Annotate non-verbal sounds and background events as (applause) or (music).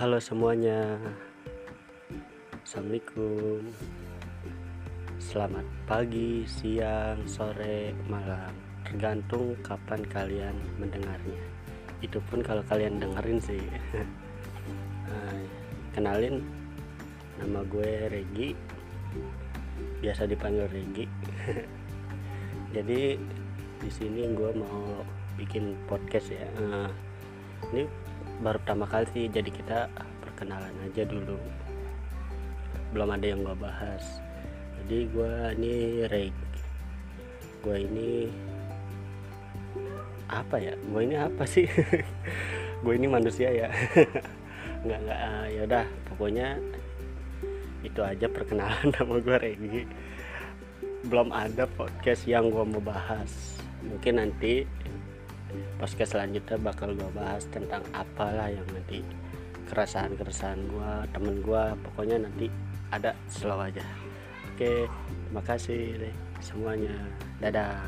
Halo semuanya. Assalamualaikum. Selamat pagi, siang, sore, malam. Tergantung kapan kalian mendengarnya. Itu pun kalau kalian dengerin sih. (laughs) Kenalin Nama gue Regi. Biasa dipanggil Regi. (laughs) Jadi di sini gue mau bikin podcast ya. Eh, Ini baru pertama kali sih jadi kita perkenalan aja dulu. Belum ada yang gue bahas. Jadi gue ini Reg. Gue ini apa ya? Gue ini apa sih? (laughs) Gue ini manusia ya. (laughs) Nggak nggak uh, ya udah pokoknya itu aja perkenalan (laughs) nama gue Regi belum ada podcast yang gue mau bahas. Mungkin nanti podcast selanjutnya bakal gue bahas tentang apalah yang nanti keresahan-keresahan gue temen gue pokoknya nanti ada slow aja. Oke terima kasih deh semuanya. Dadah